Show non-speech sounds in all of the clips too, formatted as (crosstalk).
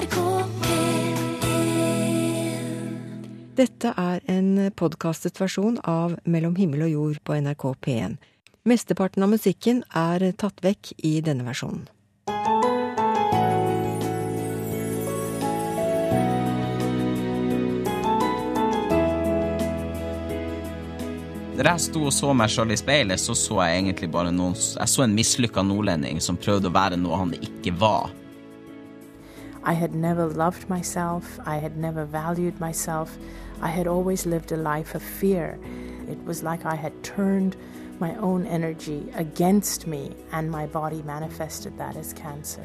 NRK P1 Dette er en podkastet versjon av Mellom himmel og jord på NRK P1. Mesteparten av musikken er tatt vekk i denne versjonen. Når jeg sto og så meg sjøl i speilet, så så jeg egentlig bare noen Jeg så en mislykka nordlending som prøvde å være noe han ikke var. I had never loved myself. I had never valued myself. I had always lived a life of fear. It was like I had turned my own energy against me, and my body manifested that as cancer.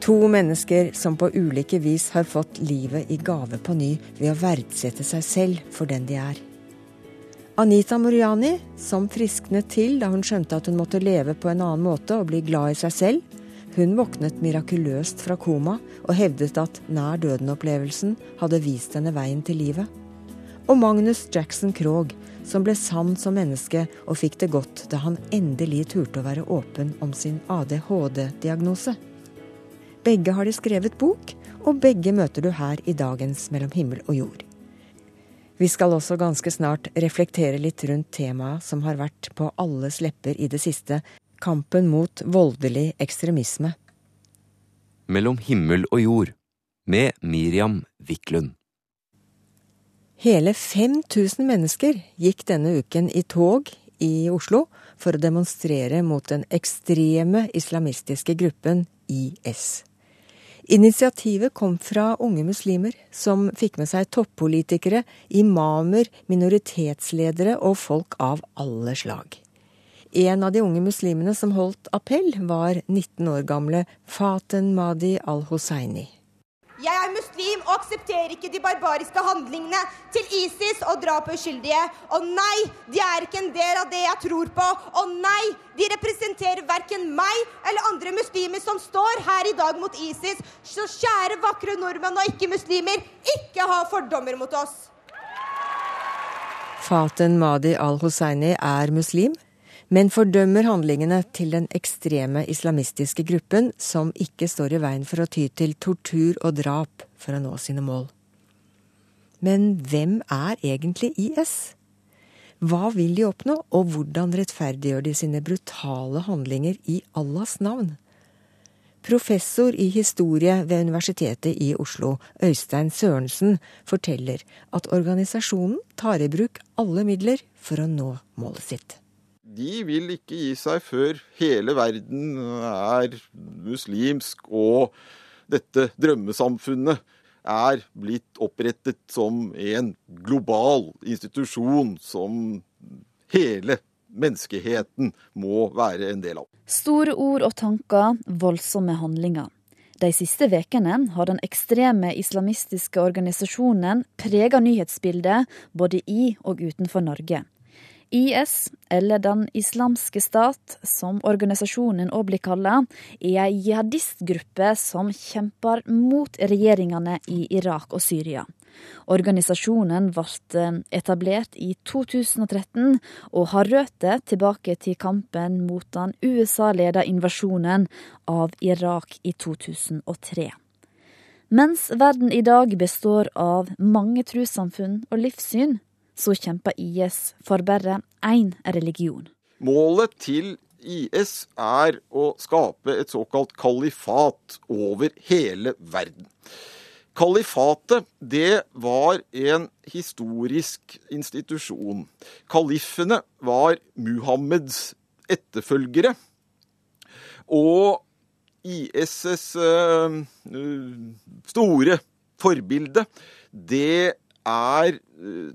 To mennesker som på ulike vis har fått livet i gave på ny ved å verdsette seg selv for den de er. Anita Moriani, som frisknet til da hun skjønte at hun måtte leve på en annen måte og bli glad i seg selv, hun våknet mirakuløst fra koma og hevdet at nær døden-opplevelsen hadde vist henne veien til livet. Og Magnus Jackson Krogh, som ble sann som menneske og fikk det godt da han endelig turte å være åpen om sin ADHD-diagnose. Begge har de skrevet bok, og begge møter du her i dagens Mellom himmel og jord. Vi skal også ganske snart reflektere litt rundt temaet som har vært på alles lepper i det siste, kampen mot voldelig ekstremisme. Mellom himmel og jord med Miriam Wiklund. Hele 5000 mennesker gikk denne uken i tog i Oslo for å demonstrere mot den ekstreme islamistiske gruppen IS. Initiativet kom fra unge muslimer, som fikk med seg toppolitikere, imamer, minoritetsledere og folk av alle slag. En av de unge muslimene som holdt appell, var 19 år gamle Faten Madi al-Husseini. Jeg er muslim og aksepterer ikke de barbariske handlingene til ISIS og drap på uskyldige. Og nei, de er ikke en del av det jeg tror på. Og nei, de representerer verken meg eller andre muslimer som står her i dag mot ISIS. Så kjære vakre nordmenn og ikke-muslimer, ikke ha fordommer mot oss. Faten Madi al-Husseini er muslim, men fordømmer handlingene til den ekstreme islamistiske gruppen, som ikke står i veien for å ty til tortur og drap for å nå sine mål. Men hvem er egentlig IS? Hva vil de oppnå, og hvordan rettferdiggjør de sine brutale handlinger i Allahs navn? Professor i historie ved Universitetet i Oslo, Øystein Sørensen, forteller at organisasjonen tar i bruk alle midler for å nå målet sitt. De vil ikke gi seg før hele verden er muslimsk og dette drømmesamfunnet er blitt opprettet som en global institusjon som hele menneskeheten må være en del av. Store ord og tanker, voldsomme handlinger. De siste ukene har den ekstreme islamistiske organisasjonen prega nyhetsbildet både i og utenfor Norge. IS, eller Den islamske stat, som organisasjonen òg blir kalla, er ei jihadistgruppe som kjemper mot regjeringene i Irak og Syria. Organisasjonen ble etablert i 2013 og har røtter tilbake til kampen mot den USA-leda invasjonen av Irak i 2003. Mens verden i dag består av mange trossamfunn og livssyn, så kjemper IS for bare én religion. Målet til IS er å skape et såkalt kalifat over hele verden. Kalifatet, det var en historisk institusjon. Kalifene var Muhammeds etterfølgere. Og IS' uh, store forbilde, det er uh,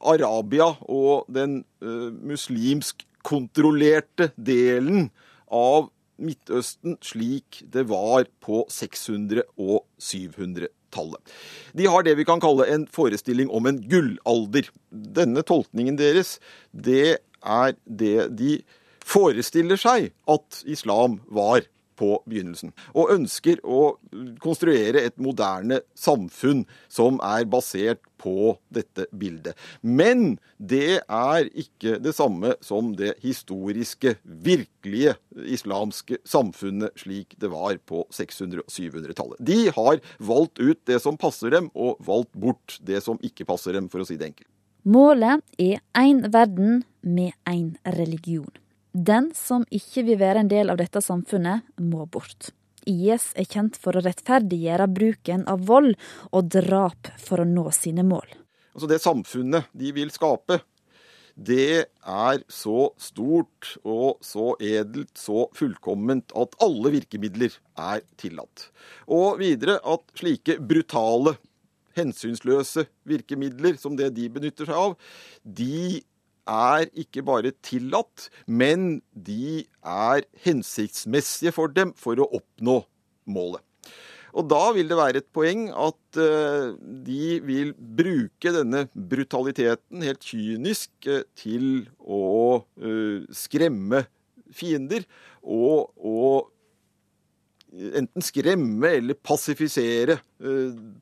Arabia og den uh, muslimsk kontrollerte delen av Midtøsten slik det var på 600- og 700-tallet. De har det vi kan kalle en forestilling om en gullalder. Denne tolkningen deres, det er det de forestiller seg at islam var på begynnelsen. Og ønsker å konstruere et moderne samfunn som er basert på dette bildet. Men det er ikke det samme som det historiske, virkelige islamske samfunnet slik det var på 600- og 700-tallet. De har valgt ut det som passer dem, og valgt bort det som ikke passer dem, for å si det enkelt. Målet er én verden med én religion. Den som ikke vil være en del av dette samfunnet, må bort. IS er kjent for å rettferdiggjøre bruken av vold og drap for å nå sine mål. Altså Det samfunnet de vil skape, det er så stort og så edelt, så fullkomment, at alle virkemidler er tillatt. Og videre at slike brutale, hensynsløse virkemidler som det de benytter seg av, de er ikke bare tillatt, men de er hensiktsmessige for dem for å oppnå målet. Og da vil det være et poeng at uh, de vil bruke denne brutaliteten helt kynisk uh, til å uh, skremme fiender. Og, og, enten skremme eller passifisere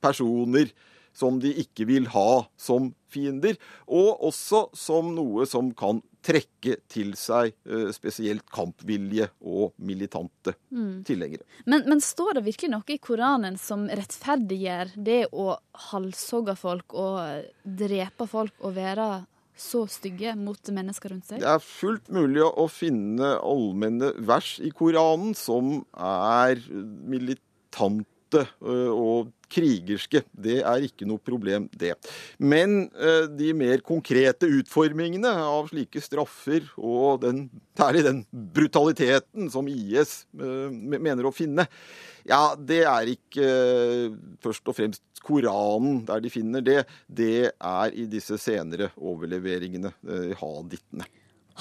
personer som de ikke vil ha som fiender, og også som noe som kan trekke til seg uh, spesielt kampvilje og militante mm. tilhengere. Men, men, står det virkelig noe i Koranen som rettferdiggjør det å halshogge folk og drepe folk og være så stygge mot mennesker rundt seg? Det er fullt mulig å finne allmenne vers i Koranen som er militante eh, og krigerske. Det er ikke noe problem, det. Men de mer konkrete utformingene av slike straffer, og den, særlig den brutaliteten som IS mener å finne, ja, det er ikke først og fremst Koranen der de finner det. Det er i disse senere overleveringene, hadittene.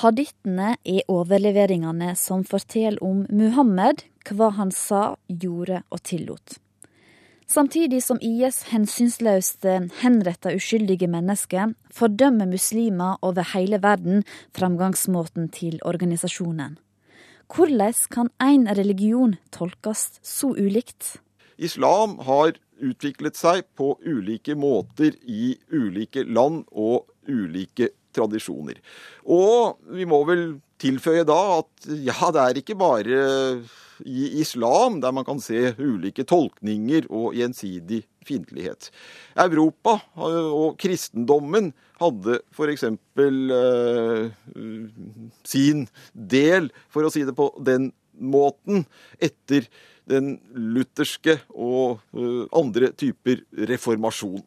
Hadittene er overleveringene som forteller om Muhammed, hva han sa, gjorde og tillot. Samtidig som IS hensynsløst henretter uskyldige mennesker, fordømmer muslimer over hele verden framgangsmåten til organisasjonen. Hvordan kan én religion tolkes så ulikt? Islam har utviklet seg på ulike måter i ulike land og ulike tradisjoner. Og vi må vel tilføye da at ja, det er ikke bare i islam der man kan se ulike tolkninger og gjensidig fiendtlighet. Europa og kristendommen hadde f.eks. Uh, sin del, for å si det på den måten, etter den lutherske og uh, andre typer reformasjon.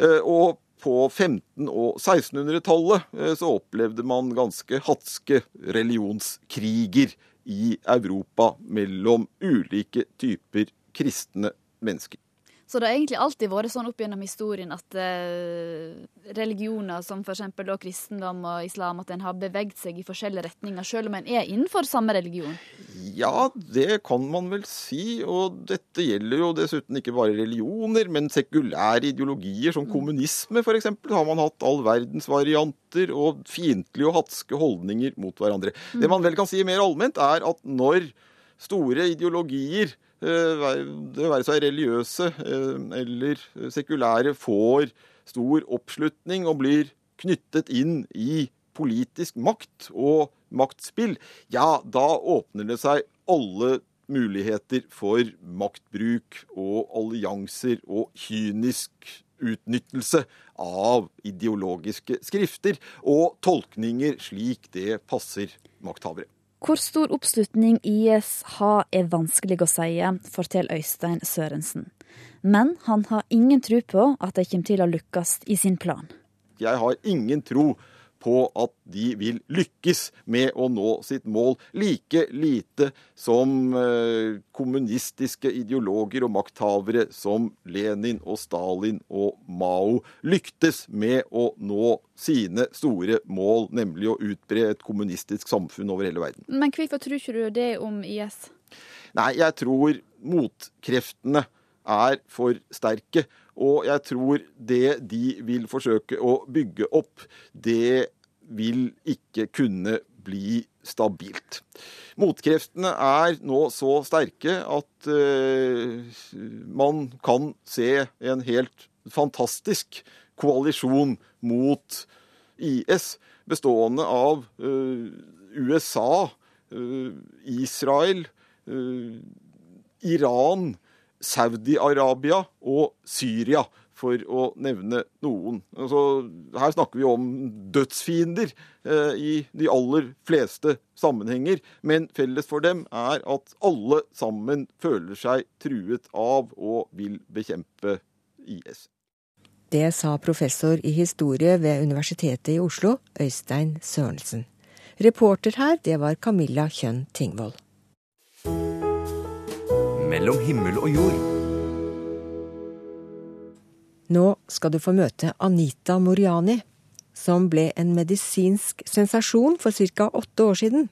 Uh, og på 1500- og 1600-tallet eh, så opplevde man ganske hatske religionskriger i Europa mellom ulike typer kristne mennesker. Så det har egentlig alltid vært sånn opp gjennom historien at uh, religioner som f.eks. kristendom og islam, at en har beveget seg i forskjellige retninger, selv om en er innenfor samme religion? Ja, det kan man vel si. Og dette gjelder jo dessuten ikke bare religioner, men sekulære ideologier som mm. kommunisme f.eks. har man hatt all verdens varianter og fiendtlige og hatske holdninger mot hverandre. Mm. Det man vel kan si mer allment, er at når store ideologier Eh, det være seg religiøse eh, eller sekulære, får stor oppslutning og blir knyttet inn i politisk makt og maktspill, ja, da åpner det seg alle muligheter for maktbruk og allianser og kynisk utnyttelse av ideologiske skrifter og tolkninger slik det passer makthavere. Hvor stor oppslutning IS har er vanskelig å si, forteller Øystein Sørensen. Men han har ingen tro på at de kommer til å lykkes i sin plan. Jeg har ingen tro på at de vil lykkes med å nå sitt mål. Like lite som eh, kommunistiske ideologer og makthavere som Lenin og Stalin og Mao lyktes med å nå sine store mål, nemlig å utbre et kommunistisk samfunn over hele verden. Men hvorfor tror ikke du det om IS? Nei, jeg tror motkreftene er for sterke. Og jeg tror det de vil forsøke å bygge opp, det vil ikke kunne bli stabilt. Motkreftene er nå så sterke at uh, man kan se en helt fantastisk koalisjon mot IS, bestående av uh, USA, uh, Israel, Iran, Saudi-Arabia og Syria for å nevne noen. Altså, her snakker vi om dødsfiender eh, i de aller fleste sammenhenger. Men felles for dem er at alle sammen føler seg truet av og vil bekjempe IS. Det sa professor i historie ved Universitetet i Oslo, Øystein Sørensen. Reporter her, det var Camilla Kjønn Tingvoll. Mellom himmel og jord nå skal du få møte Anita Moriani, som ble en medisinsk sensasjon for ca. åtte år siden.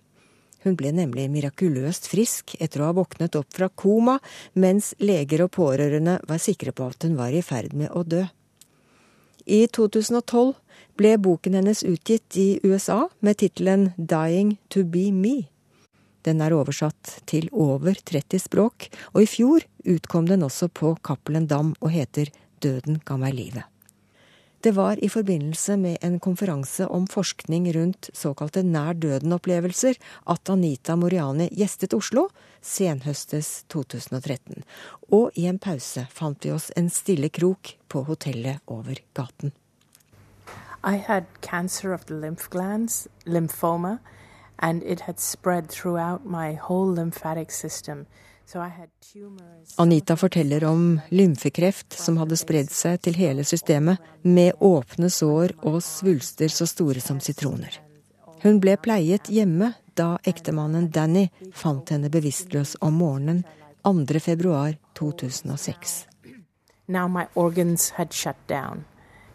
Hun ble nemlig mirakuløst frisk etter å ha våknet opp fra koma, mens leger og pårørende var sikre på at hun var i ferd med å dø. I 2012 ble boken hennes utgitt i USA med tittelen Dying to be me. Den er oversatt til over 30 språk, og i fjor utkom den også på Cappelen Dam og heter Døden ga meg livet. Det var i forbindelse med en konferanse om forskning rundt såkalte nær døden-opplevelser at Anita Moriani gjestet Oslo senhøstes 2013. Og i en pause fant vi oss en stille krok på hotellet over gaten. I had cancer of the lymph glands, lymphoma, and it had spread throughout my whole lymphatic system. Anita forteller om lymfekreft som hadde spredd seg til hele systemet, med åpne sår og svulster så store som sitroner. Hun ble pleiet hjemme da ektemannen Danny fant henne bevisstløs om morgenen 2. februar 2006. Now my organs had shut down,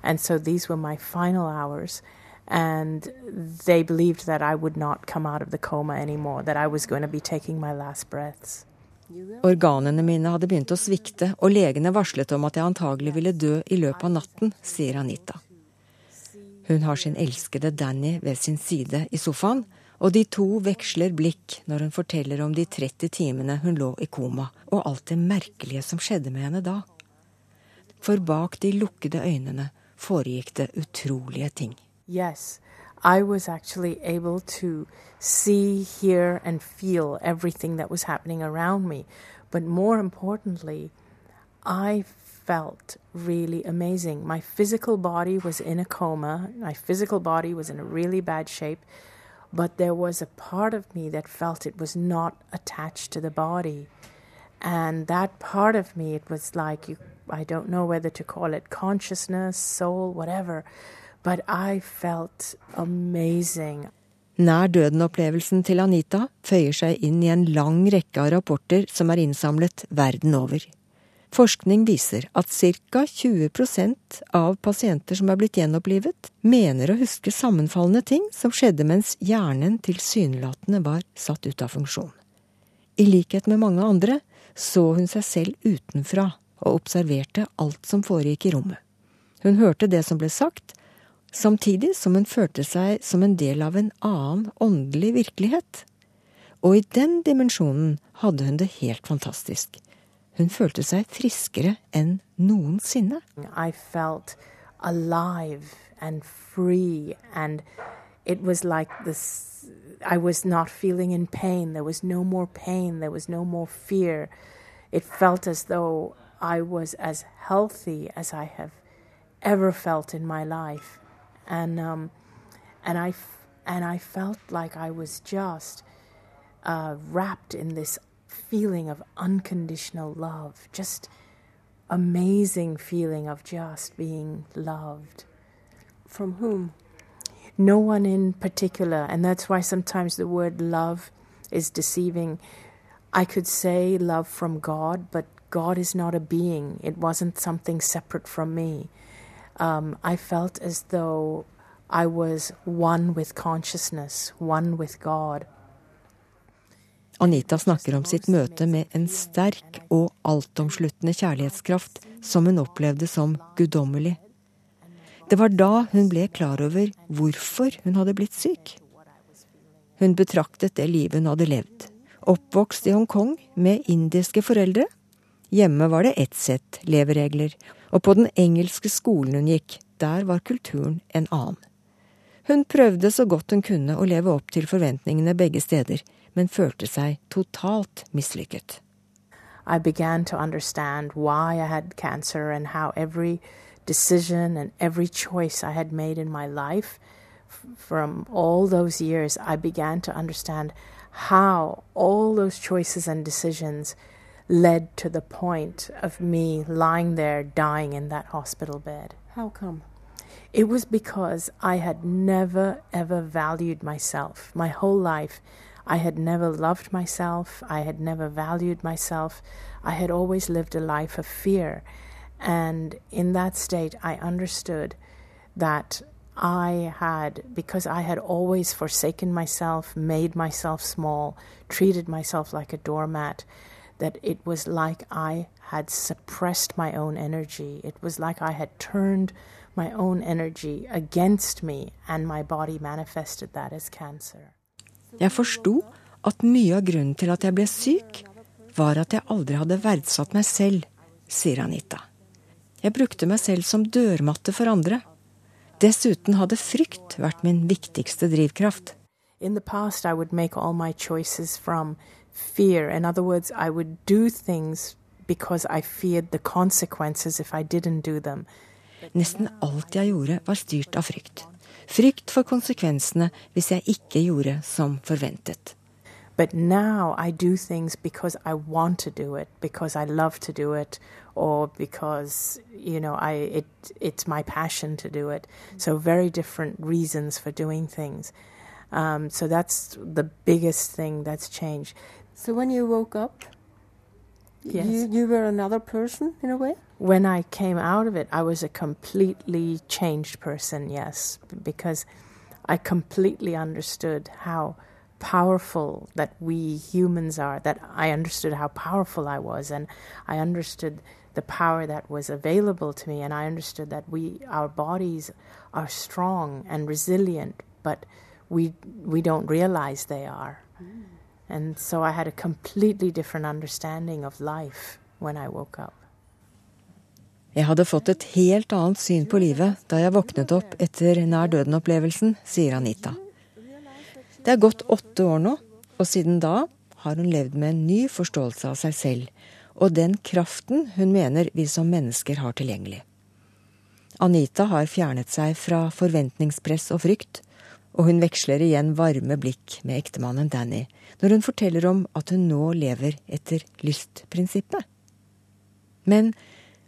and so these were my final hours. And they believed that I would not come out of the coma anymore, that I was going to be taking my last breaths. Organene mine hadde begynt å svikte, og legene varslet om at jeg antagelig ville dø i løpet av natten, sier Anita. Hun har sin elskede Danny ved sin side i sofaen, og de to veksler blikk når hun forteller om de 30 timene hun lå i koma, og alt det merkelige som skjedde med henne da. For bak de lukkede øynene foregikk det utrolige ting. Yes, I was actually able to see, hear, and feel everything that was happening around me. But more importantly, I felt really amazing. My physical body was in a coma, my physical body was in a really bad shape, but there was a part of me that felt it was not attached to the body. And that part of me, it was like, you, I don't know whether to call it consciousness, soul, whatever But I felt amazing. Nær døden-opplevelsen til Anita føyer seg inn i en lang rekke av rapporter som er innsamlet verden over. Forskning viser at ca. 20% av pasienter som er blitt gjenopplivet, mener å huske sammenfallende ting som skjedde mens hjernen tilsynelatende var satt ut av funksjon. I likhet med mange andre så hun seg selv utenfra og observerte alt som foregikk i rommet. Hun hørte det som ble sagt, samtidig som hun følte seg som en del av en annen åndelig virkelighet. Og i den dimensjonen hadde hun det helt fantastisk. Hun følte seg friskere enn noensinne. I felt alive and free and it was like this I was not feeling in pain. There was no more pain. There was no more fear. It felt as though I was as healthy as I have ever felt in my life and um, and I and I felt like I was just uh, wrapped in this feeling of unconditional love, just amazing feeling of just being loved. From whom? No one in particular, and that's why sometimes the word love is deceiving. I could say love from God, but God is not a being. It wasn't something separate from me um, I felt as though I was one with consciousness, one with God. Anita snakker om sitt møte med en sterk og altomsluttende kjærlighetskraft som hun opplevde som guddommelig. Det var da hun ble klar over hvorfor hun hadde blitt syk. Hun betraktet det livet hun hadde levd. Oppvokst i Hongkong med indiske foreldre. Hjemme var det ett sett leveregler, og på den engelske skolen hun gikk, der var kulturen en annen. Hun prøvde så godt hun kunne å leve opp til forventningene begge steder, men følte seg totalt mislykket. I began to understand why I had cancer and how every decision and every choice I had made in my life from all those years, I began to understand how all those choices and decisions led to the point of me lying there dying in that hospital bed. How come? It was because I had never, ever valued myself. My whole life, I had never loved myself. I had never valued myself. I had always lived a life of fear. And in that state, I understood that I had, because I had always forsaken myself, made myself small, treated myself like a doormat, that it was like I had suppressed my own energy. It was like I had turned my own energy against me, and my body manifested that as cancer. Jeg forsto at mye av grunnen til at jeg ble syk, var at jeg aldri hadde verdsatt meg selv, sier Anita. Jeg brukte meg selv som dørmatte for andre. Dessuten hadde frykt vært min viktigste drivkraft. In the past, I would make all my choices from fear. In other words, I would do things because I feared the consequences if I didn't do them. Nesten alt jeg gjorde, var styrt av frykt. Frykt for konsekvensene hvis jeg ikke gjorde som forventet. But now I do things because I want to do it, because I love to do it, or because you know I it it's my passion to do it. So very different reasons for doing things. Um, so that's the biggest thing that's changed. So when you woke up, Yes. you, you were another person in a way? when I came out of it, I was a completely changed person, yes, because I completely understood how powerful that we humans are, that I understood how powerful I was, and I understood the power that was available to me, and I understood that we, our bodies are strong and resilient, but we, we don't realize they are. Mm. And so I had a completely different understanding of life when I woke up. Jeg hadde fått et helt annet syn på livet da jeg våknet opp etter nær døden-opplevelsen, sier Anita. Det er gått åtte år nå, og siden da har hun levd med en ny forståelse av seg selv, og den kraften hun mener vi som mennesker har tilgjengelig. Anita har fjernet seg fra forventningspress og frykt, og hun veksler igjen varme blikk med ektemannen Danny når hun forteller om at hun nå lever etter lystprinsippet. Men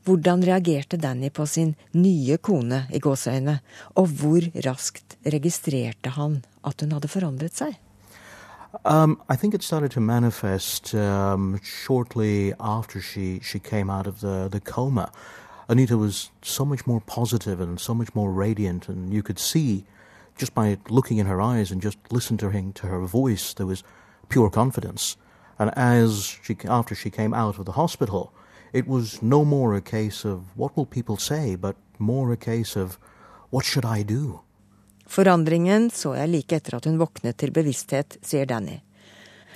hvordan reagerte Danny på sin nye kone i gåseøyne, og hvor raskt registrerte han at hun hadde forandret seg? Um, I think it started to manifest um, shortly after she, she came out of the, the coma. Anita was so much more positive and so much more radiant, and you could see just by looking in her eyes and just listening to her, voice, there was pure confidence. And as she, after she came out of the hospital, it was no more a case of what will people say, but more a case of what should I do? Forandringen så jeg like etter at hun våknet til bevissthet, sier Danny.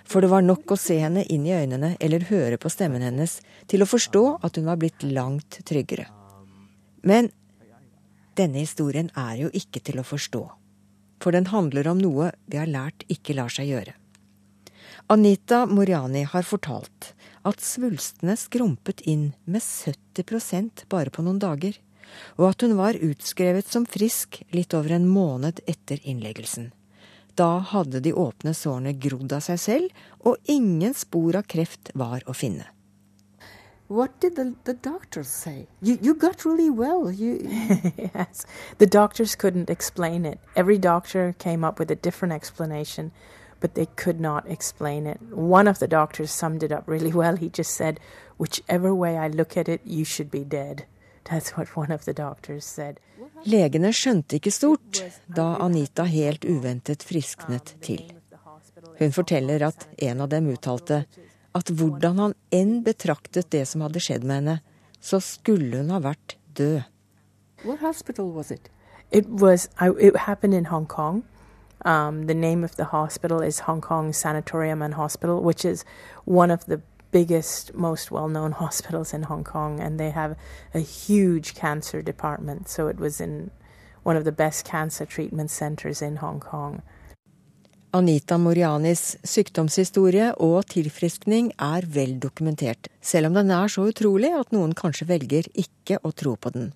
For det var nok å se henne inn i øynene eller høre på stemmen hennes til å forstå at hun var blitt langt tryggere. Men denne historien er jo ikke til å forstå. For den handler om noe vi har lært ikke lar seg gjøre. Anita Moriani har fortalt at svulstene skrumpet inn med 70% bare på noen dager, og at hun var utskrevet som frisk litt over en måned etter innleggelsen. Da hadde de åpne sårene grodd av seg selv, og ingen spor av kreft var å finne. What did the, the doctors say? You, you got really well. You, (laughs) yes. The doctors couldn't explain it. Every doctor came up with a different explanation, but they could not explain it. One of the doctors summed it up really well. He just said, Whichever way I look at it, you should be dead. That's what one of the doctors said. Legene skjønte ikke stort da Anita helt uventet frisknet til. Hun forteller at en av dem uttalte at hvordan han enn betraktet det som hadde skjedd med henne, så skulle hun ha vært død. what hospital was it? It was, I, it happened in Hong Kong. Um, the name of the hospital is Hong Kong Sanatorium and Hospital, which is one of the biggest, most well known (laughs) hospitals in Hong Kong, and they have a huge cancer department. So it was in one of the best cancer treatment centers in Hong Kong. Anita Morianis sykdomshistorie og tilfriskning er vel dokumentert, selv om den er så utrolig at noen kanskje velger ikke å tro på den.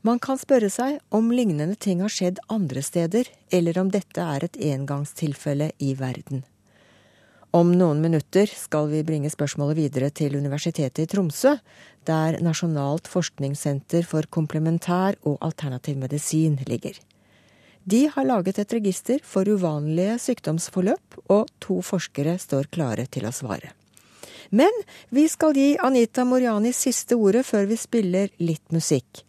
Man kan spørre seg om lignende ting har skjedd andre steder, eller om dette er et engangstilfelle i verden. Om noen minutter skal vi bringe spørsmålet videre til Universitetet i Tromsø, der Nasjonalt forskningssenter for komplementær og alternativ medisin ligger. De har laget et register for uvanlige sykdomsforløp, og to forskere står klare til å svare. Men vi skal gi Anita Moriani siste ordet før vi spiller litt musikk.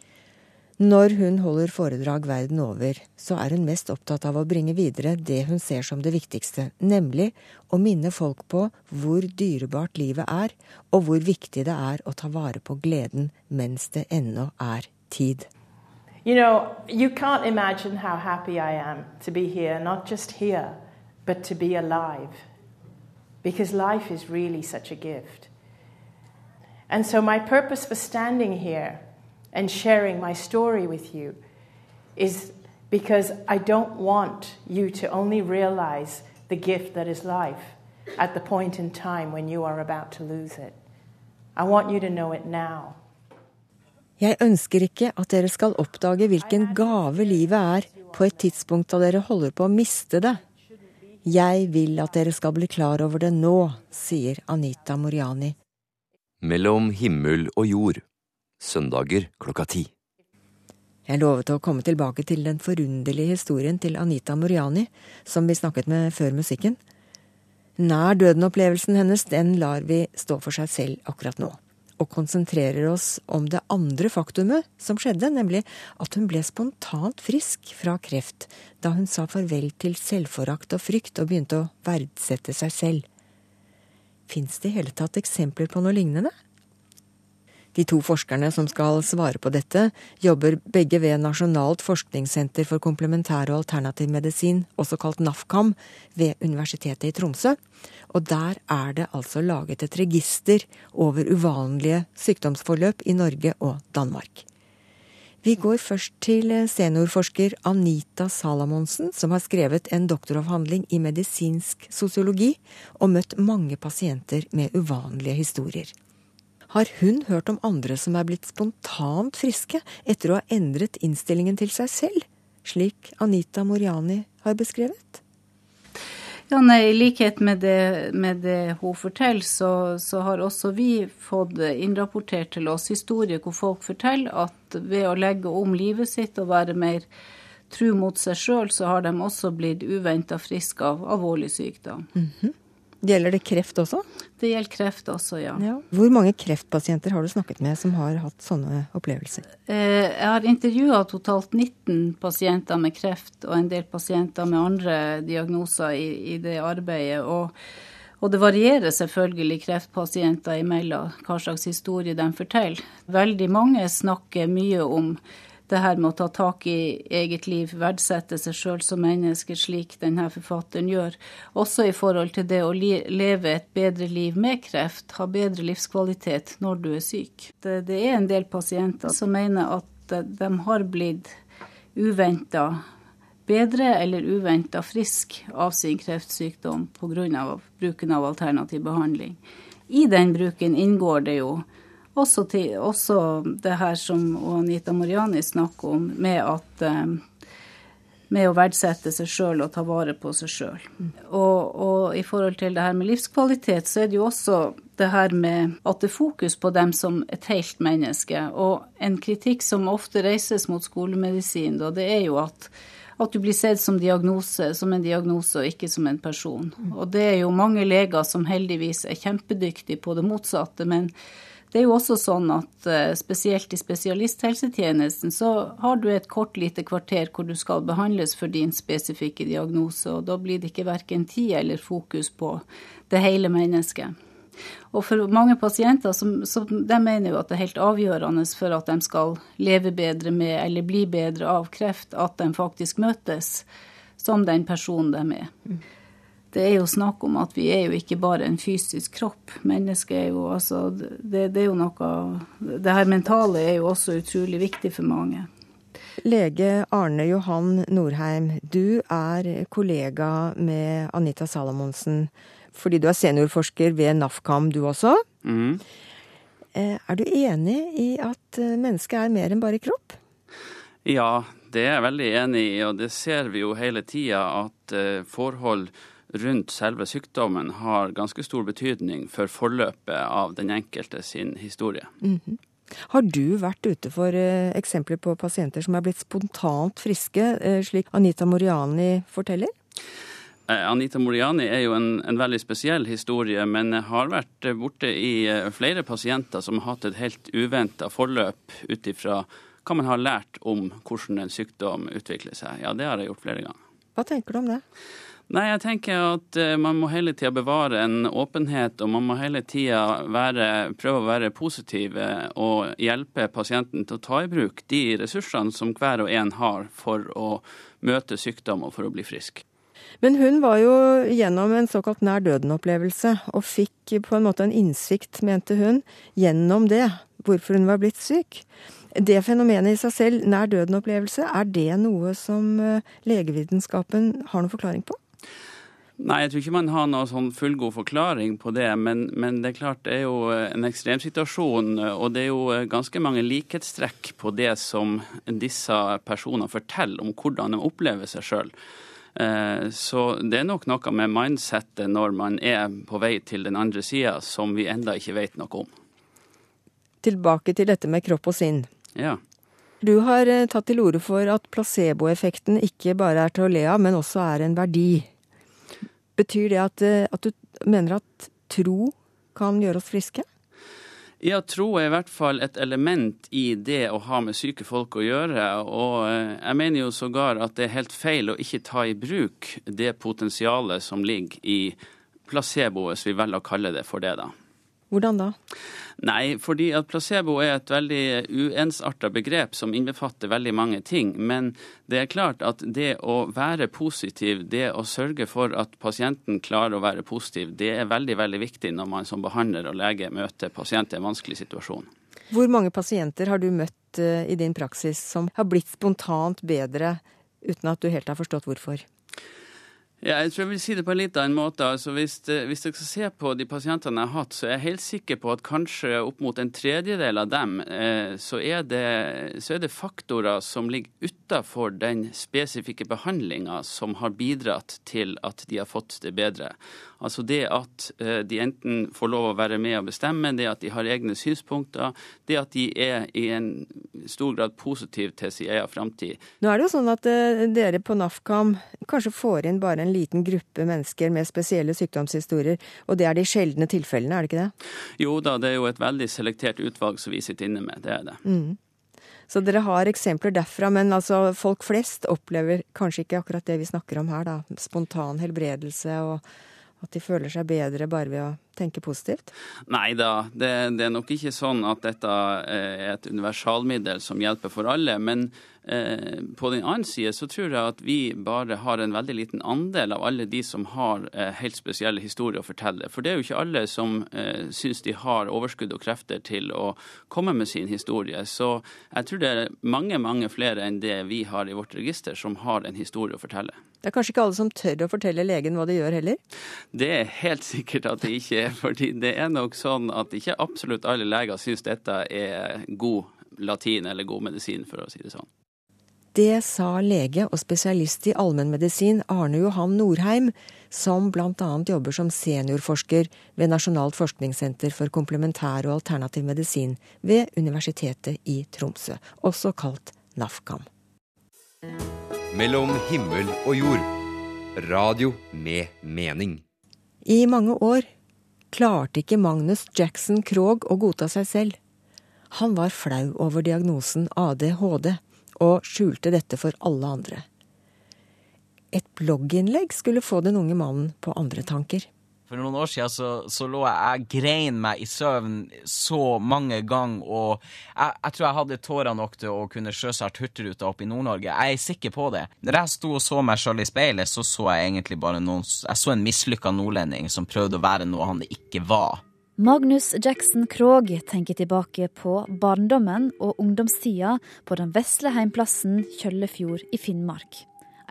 Når hun holder foredrag verden over, så er hun mest opptatt av å bringe videre det hun ser som det viktigste, nemlig å minne folk på hvor dyrebart livet er, og hvor viktig det er å ta vare på gleden mens det ennå er tid. You know, you can't imagine how happy I am to be here, not just here, but to be alive. Because life is really such a gift. And so, my purpose for standing here and sharing my story with you is because I don't want you to only realize the gift that is life at the point in time when you are about to lose it. I want you to know it now. Jeg ønsker ikke at dere skal oppdage hvilken gave livet er på et tidspunkt da dere holder på å miste det. Jeg vil at dere skal bli klar over det nå, sier Anita Moriani. Mellom himmel og jord søndager klokka ti. Jeg lovet å komme tilbake til den forunderlige historien til Anita Moriani, som vi snakket med før musikken. Nær døden-opplevelsen hennes, den lar vi stå for seg selv akkurat nå, og konsentrerer oss om det andre faktumet som skjedde, nemlig at hun ble spontant frisk fra kreft da hun sa farvel til selvforakt og frykt og begynte å verdsette seg selv. Fins det i hele tatt eksempler på noe lignende? De to forskerne som skal svare på dette, jobber begge ved Nasjonalt forskningssenter for komplementær og alternativ medisin, også kalt NAFKAM, ved Universitetet i Tromsø. Og der er det altså laget et register over uvanlige sykdomsforløp i Norge og Danmark. Vi går først til seniorforsker Anita Salamonsen, som har skrevet en doktoravhandling i medisinsk sosiologi og møtt mange pasienter med uvanlige historier. Har hun hørt om andre som er blitt spontant friske etter å ha endret innstillingen til seg selv, slik Anita Moriani har beskrevet? Ja, nei, I likhet med det, med det hun forteller, så, så, har også vi fått innrapportert til oss historier hvor folk forteller at ved å legge om livet sitt og være mer tru mot seg sjøl, så har de også blitt uventa friske av alvorlig sykdom. Mm -hmm. Gjelder det kreft også? Det gjelder kreft også, ja. ja. Hvor mange kreftpasienter har du snakket med som har hatt sånne opplevelser? Eh, jeg har intervjua totalt 19 pasienter med kreft og en del pasienter med andre diagnoser i, i det arbeidet. Og, og, det varierer selvfølgelig kreftpasienter imellom hva slags historie de forteller. Veldig mange snakker mye om det her med å ta tak i eget liv, verdsette seg sjøl som menneske, slik denne forfatteren gjør. Også i forhold til det å leve et bedre liv med kreft, ha bedre livskvalitet når du er syk. Det, det er en del pasienter som mener at de har blitt uventa bedre eller uventa frisk av sin kreftsykdom pga. bruken av alternativ behandling. I den bruken inngår det jo også, til, også det her som Anita Moriani snakker om, med at eh, med å verdsette seg sjøl og ta vare på seg sjøl. Og, og, i forhold til det her med livskvalitet, så er det jo også det her med at det er fokus på dem som et helt menneske. Og en kritikk som ofte reises mot skolemedisin, da, det er jo at, at du blir sett som diagnose, som en diagnose og ikke som en person. Og det er jo mange leger som heldigvis er kjempedyktige på det motsatte. men det er jo også sånn at eh, spesielt i spesialisthelsetjenesten så har du et kort lite kvarter hvor du skal behandles for din spesifikke diagnose, og da blir det ikke verken tid eller fokus på det hele mennesket. Og for mange pasienter som, som de mener jo at det er helt avgjørende for at de skal leve bedre med eller bli bedre av kreft, at de faktisk møtes som den personen de er. Det er jo snakk om at vi er jo ikke bare en fysisk kropp. Mennesket er jo altså det, det er jo noe Det her mentale er jo også utrolig viktig for mange. Lege Arne Johan Norheim, du er kollega med Anita Salamonsen fordi du er seniorforsker ved NAFKAM, du også. Mm. Er du enig i at eh, mennesket er mer enn bare kropp? Ja, det er jeg veldig enig i, og det ser vi jo hele tida at eh, forhold rundt selve sykdommen har ganske stor betydning for forløpet av den enkelte sin historie. Mm -hmm. Har du vært ute for eh, eksempler på pasienter som er blitt spontant friske, eh, slik Anita Moriani forteller? Eh, Anita Moriani er jo en, en, veldig spesiell historie, men har vært borte i flere pasienter som har hatt et helt uventa forløp ut ifra hva man har lært om hvordan en sykdom utvikler seg. Ja, det har jeg gjort flere ganger. Hva tenker du om det? Nei, jeg tenker at eh, man må hele tida bevare en åpenhet, og man må hele tida prøve å være positive og hjelpe pasienten til å ta i bruk de ressursene som hver og en har for å møte sykdom og for å bli frisk. Men hun var jo gjennom en såkalt nær døden-opplevelse, og fikk på en måte en innsikt, mente hun, gjennom det, hvorfor hun var blitt syk. Det fenomenet i seg selv, nær døden-opplevelse, er det noe som eh, legevitenskapen har noen forklaring på? Nei, jeg tror ikke man har noen sånn fullgod forklaring på det. Men, men, det er klart det er jo en ekstremsituasjon, og det er jo ganske mange likhetstrekk på det som disse personene forteller om hvordan de opplever seg sjøl. Eh, så det er nok noe med mindsettet når man er på vei til den andre sida som vi enda ikke vet noe om. Tilbake til dette med kropp og sinn. Ja. Du har eh, tatt til orde for at placeboeffekten ikke bare er til å le av, men også er en verdi. Betyr det at, eh, at du mener at tro kan gjøre oss friske? Ja, tro er i hvert fall et element i det å ha med syke folk å gjøre. Og eh, jeg mener jo sågar at det er helt feil å ikke ta i bruk det potensialet som ligger i placebo, hvis vi velger å kalle det for det, da. Hvordan da? Nei, fordi at placebo er et veldig uensarta begrep som innbefatter veldig mange ting. Men det er klart at det å være positiv, det å sørge for at pasienten klarer å være positiv, det er veldig, veldig viktig når man som behandler og lege møter pasient i en vanskelig situasjon. Hvor mange pasienter har du møtt eh, i din praksis som har blitt spontant bedre uten at du helt har forstått hvorfor? Ja, jeg tror jeg vil si det på en litt annen måte. Altså, hvis, hvis dere skal se på de pasientene jeg har hatt, så er jeg helt sikker på at kanskje opp mot en tredjedel av dem, eh, så, er det, så, er det, faktorer som ligger utafor den spesifikke behandlinga som har bidratt til at de har fått det bedre. Altså det at eh, de enten får lov å være med og bestemme, det at de har egne synspunkter, det at de er i en stor grad positiv til sin egen framtid. Nå er det jo sånn at eh, dere på NAFKAM kanskje får inn bare en liten gruppe mennesker med spesielle sykdomshistorier, og det er de sjeldne tilfellene, er det ikke det? Jo da, det er jo et veldig selektert utvalg som vi sitter inne med, det er det. Mm. Så dere har eksempler derfra, men altså folk flest opplever kanskje ikke akkurat det vi snakker om her, da. Spontan helbredelse og at de føler seg bedre bare ved å tenke positivt? Nei da, det, det, er nok ikke sånn at dette er et universalmiddel som hjelper for alle. Men eh, på den annen side så tror jeg at vi bare har en veldig liten andel av alle de som har eh, helt spesielle historier å fortelle. For det er jo ikke alle som eh, syns de har overskudd og krefter til å komme med sin historie. Så jeg tror det er mange, mange flere enn det vi har i vårt register som har en historie å fortelle. Det er kanskje ikke alle som tør å fortelle legen hva de gjør heller? Det er helt sikkert at det ikke er. (laughs) fordi det er nok sånn at ikke absolutt alle leger syns dette er god latin eller god medisin, for å si det sånn. Det sa lege og spesialist i allmennmedisin Arne Johan Norheim, som bl.a. jobber som seniorforsker ved Nasjonalt forskningssenter for komplementær og alternativ medisin ved Universitetet i Tromsø, også kalt NAFKAM. Mellom himmel og jord. Radio med mening. I mange år klarte ikke Magnus Jackson Krogh å godta seg selv. Han var flau over diagnosen ADHD, og skjulte dette for alle andre. Et blogginnlegg skulle få den unge mannen på andre tanker. For noen år siden så, så lå jeg Jeg grein meg i søvn så mange ganger, og jeg, jeg tror jeg hadde tårer nok til å kunne sjøsart Hurtigruta opp i Nord-Norge. Jeg er sikker på det. Når jeg sto og så meg sjøl i speilet, så så jeg egentlig bare noen Jeg så en mislykka nordlending som prøvde å være noe han ikke var. Magnus Jackson Krogh tenker tilbake på barndommen og ungdomstida på den vesle heimplassen Kjøllefjord i Finnmark.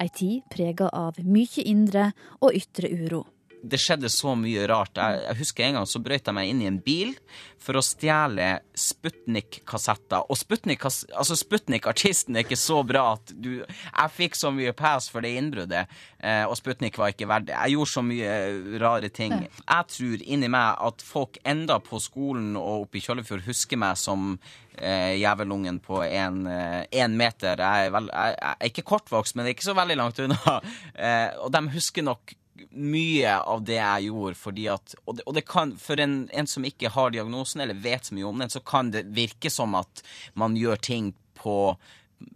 Ei tid prega av mye indre og ytre uro det skjedde så mye rart. Jeg, jeg, husker en gang så brøt jeg meg inn i en bil for å stjele Sputnik-kassetter. Og Sputnik, altså Sputnik-artisten er ikke så bra at du Jeg fikk så mye pass for det innbruddet, eh, og Sputnik var ikke verdt det. Jeg gjorde så mye rare ting. Jeg tror inni meg at folk enda på skolen og oppe i Kjøllefjord husker meg som eh, jævelungen på én eh, meter. Jeg er, vel, jeg, jeg er, ikke kortvokst, men det er ikke så veldig langt unna. (laughs) Eh, og de husker nok mye av det jeg gjorde, fordi at Og det, og det kan, for en, en, som ikke har diagnosen, eller vet så mye om den, så kan det virke som at man gjør ting på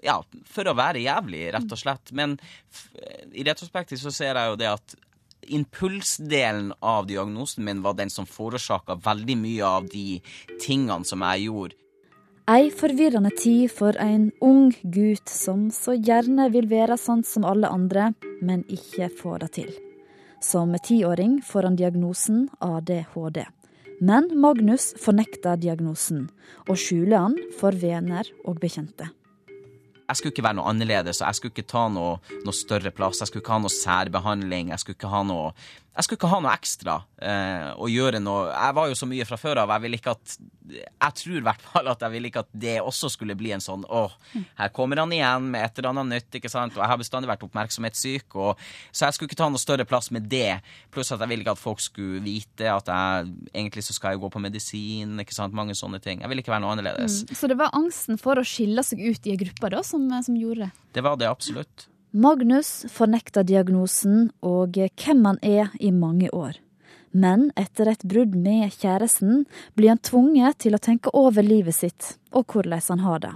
Ja, for å være jævlig, rett og slett. Men i retrospektiv så ser jeg jo det at impulsdelen av diagnosen min var den som forårsaka veldig mye av de tingene som jeg gjorde. Ei forvirrende tid for en ung gutt som så gjerne vil være sånn som alle andre, men ikke får det til. Som tiåring får han diagnosen ADHD. Men Magnus fornekter diagnosen, og skjuler han for venner og bekjente. Jeg skulle ikke være noe annerledes, og jeg skulle ikke ta noe, noe større plass. Jeg skulle ikke ha noe særbehandling. Jeg skulle ikke ha noe jeg skulle ikke ha noe ekstra eh, å gjøre noe Jeg var jo så mye fra før av. Jeg ville ikke at Jeg tror i hvert fall at jeg ville ikke at det også skulle bli en sånn Å, her kommer han igjen med et eller annet nytt, ikke sant. Og jeg har bestandig vært oppmerksomhetssyk, og, så jeg skulle ikke ta noe større plass med det. Pluss at jeg ville ikke at folk skulle vite at jeg egentlig så skal jeg gå på medisin, ikke sant. Mange sånne ting. Jeg ville ikke være noe annerledes. Mm. Så det var angsten for å skille seg ut i ei gruppe da, som, som gjorde det? Det var det absolutt. Magnus fornekter diagnosen og hvem han er i mange år. Men etter et brudd med kjæresten blir han tvunget til å tenke over livet sitt og hvordan han har det.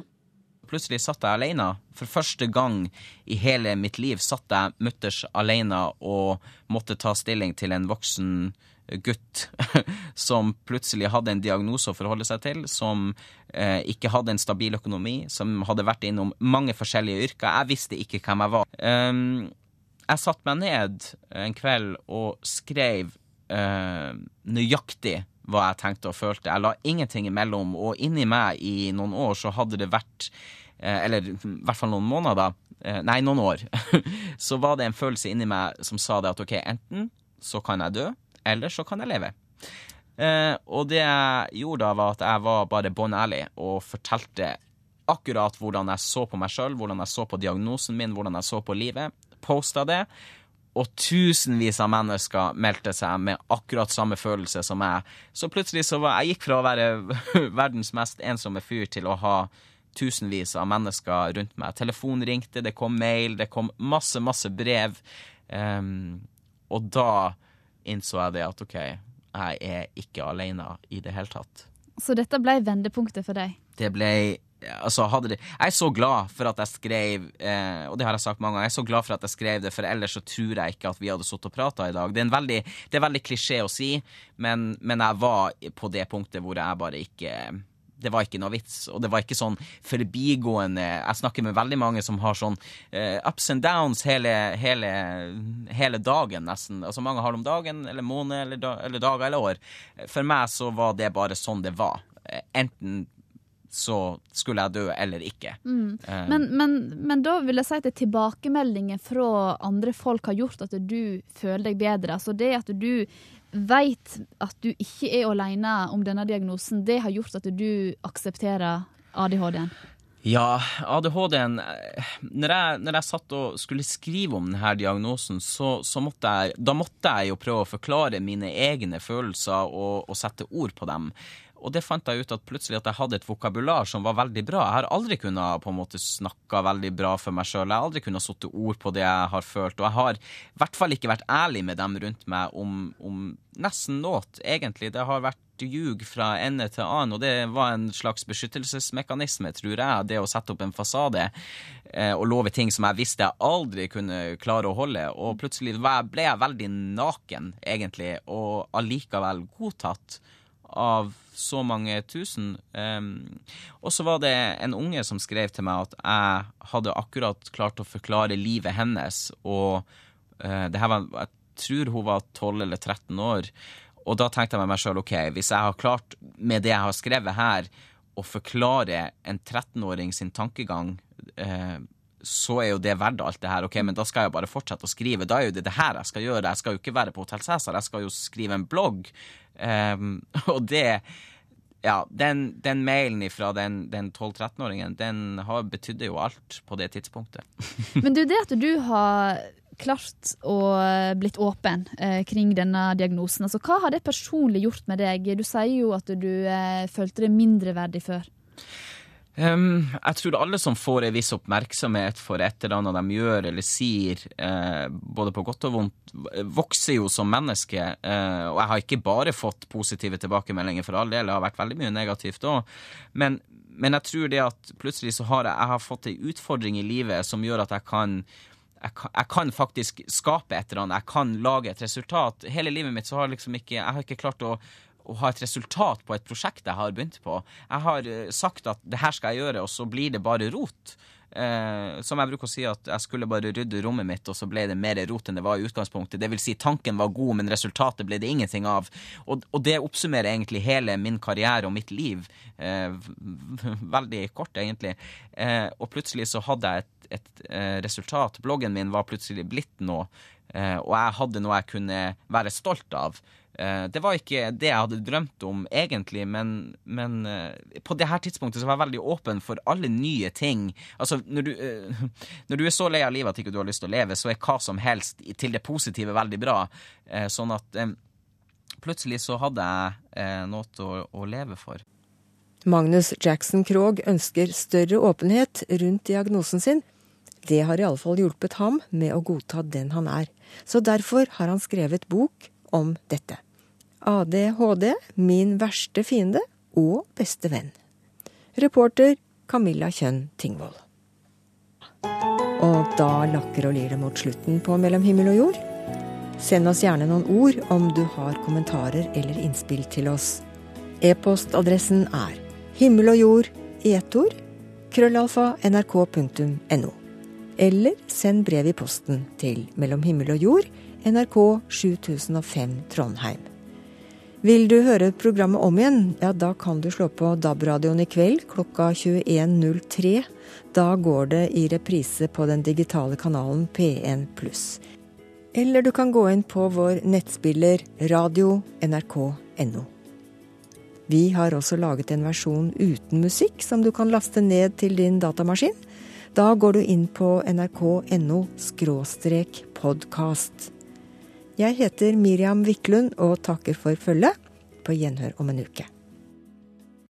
Plutselig satt jeg alene. For første gang i hele mitt liv satt jeg mutters alene og måtte ta stilling til en voksen gutt (laughs) som plutselig hadde en diagnose å forholde seg til, som eh, ikke hadde en stabil økonomi, som hadde vært innom mange forskjellige yrker. Jeg visste ikke hvem jeg var. Um, jeg satte meg ned en kveld og skrev uh, nøyaktig hva jeg tenkte og følte. Jeg la ingenting imellom, og inni meg i noen år så hadde det vært uh, Eller i hvert fall noen måneder, uh, nei, noen år, (laughs) så var det en følelse inni meg som sa det at OK, enten så kan jeg dø, eller så kan jeg leve. Eh, og det jeg gjorde da, var at jeg var bare bånn ærlig og fortalte akkurat hvordan jeg så på meg sjøl, hvordan jeg så på diagnosen min, hvordan jeg så på livet. Posta det. Og tusenvis av mennesker meldte seg med akkurat samme følelse som meg. Så plutselig så var jeg gikk fra å være (laughs) verdens mest ensomme fyr til å ha tusenvis av mennesker rundt meg. Telefon ringte, det kom mail, det kom masse, masse brev. Um, og da innså jeg det at OK, jeg er ikke alene i det hele tatt. Så dette ble vendepunktet for deg? Det ble Altså, det Jeg er så glad for at jeg skrev eh, Og det har jeg sagt mange ganger. Jeg er så glad for at jeg skrev det, for ellers så tror jeg ikke at vi hadde sittet og prata i dag. Det er, veldig, det er veldig klisjé å si, men, men jeg var på det punktet hvor jeg bare ikke det var ikke noe vits. Og det var ikke sånn forbigående Jeg snakker med veldig mange som har sånn uh, ups and downs hele, hele, hele, dagen, nesten. Altså Mange har det om dagen, eller måned, eller, da, eller dager eller år. For meg så var det bare sånn det var. Enten så skulle jeg dø eller ikke. Mm. Uh, men, men, men, da vil jeg si at tilbakemeldinger fra andre folk har gjort at du føler deg bedre. Altså det at du veit at du ikke er alene om denne diagnosen, det har gjort at du aksepterer ADHD-en? Ja, ADHD-en når når jeg satt og skulle skrive om denne diagnosen, så, så måtte jeg, da måtte jeg jo prøve å forklare mine egne følelser og, og sette ord på dem. Og det fant jeg ut at plutselig at jeg hadde et vokabular som var veldig bra. Jeg har aldri kunnet på en måte snakka veldig bra for meg sjøl. Jeg har aldri kunnet satt ord på det jeg har følt. Og jeg har i hvert fall ikke vært ærlig med dem rundt meg om, om nesten noe, egentlig. Det har vært ljug fra ende til annen, og det var en slags beskyttelsesmekanisme, tror jeg. Det å sette opp en fasade eh, og love ting som jeg visste jeg aldri kunne klare å holde. Og plutselig ble jeg veldig naken, egentlig, og allikevel godtatt av så mange tusen. Um, og så var det en unge som skrev til meg at jeg hadde akkurat klart å forklare livet hennes, og uh, det her var Jeg tror hun var 12 eller 13 år. Og da tenkte jeg med meg sjøl OK, hvis jeg har klart med det jeg har skrevet her, å forklare en 13-åring sin tankegang uh, så er jo det verdt alt det her. Ok, men da skal jeg bare fortsette å skrive. Da er jo det det her jeg skal gjøre. Jeg skal jo ikke være på Hotell Cæsar, jeg skal jo skrive en blogg. Um, (laughs) og det Ja, den, den mailen fra den, den 12-13-åringen, den har betydde jo alt på det tidspunktet. (laughs) men du, det at du har klart å blitt åpen eh, kring denne diagnosen, altså hva har det personlig gjort med deg? Du sier jo at du eh, følte deg mindreverdig før. Um, jeg tror alle som får en viss oppmerksomhet for et eller annet de gjør eller sier, uh, både på godt og vondt, vokser jo som menneske. Uh, og jeg har ikke bare fått positive tilbakemeldinger for all del, det har vært veldig mye negativt òg. Men, men, jeg tror det at plutselig så har jeg, jeg har fått en utfordring i livet som gjør at jeg kan jeg kan, jeg kan, faktisk skape et eller annet, jeg kan lage et resultat. Hele livet mitt så har liksom ikke, jeg har ikke klart å å ha et resultat på et prosjekt jeg har begynt på. Jeg har eh, sagt at det her skal jeg gjøre, og så blir det bare rot. Eh, som jeg bruker å si at jeg skulle bare rydde rommet mitt, og så ble det mer rot enn det var i utgangspunktet. Det vil si, tanken var god, men resultatet ble det ingenting av. Og, og det oppsummerer egentlig hele min karriere og mitt liv. Eh, veldig kort, egentlig. Eh, og plutselig så hadde jeg et, et eh, resultat. Bloggen min var plutselig blitt noe, eh, og jeg hadde noe jeg kunne være stolt av. Eh, det var ikke det jeg hadde drømt om egentlig, men, men eh, på det her tidspunktet så var jeg veldig åpen for alle nye ting. Altså, når du, eh, (laughs) når du er så lei av livet at ikke du har lyst til å leve, så er hva som helst til det positive veldig bra. Sånn at plutselig så hadde jeg noe å, å leve for. Magnus Jackson Krogh ønsker større åpenhet rundt diagnosen sin. Det har i alle fall hjulpet ham med å godta den han er. Så derfor har han skrevet bok om dette. ADHD, min verste fiende og beste venn. Reporter Camilla Kjønn Tingvoll. Og da lakker og lir det mot slutten på Mellom himmel og jord. Send oss gjerne noen ord om du har kommentarer eller innspill til oss. E-postadressen er himmel og jord i ett ord krøllalfa nrk.no. Eller send brev i posten til Mellom himmel og jord, NRK 7005 Trondheim. Vil du høre programmet om igjen, ja da kan du slå på DAB-radioen i kveld klokka 21.03. Da går det i reprise på den digitale kanalen P1. Eller du kan gå inn på vår nettspiller radio.nrk.no. Vi har også laget en versjon uten musikk som du kan laste ned til din datamaskin. Da går du inn på nrk.no podkast. Jeg heter Miriam Wiklund og takker for følget. På gjenhør om en uke.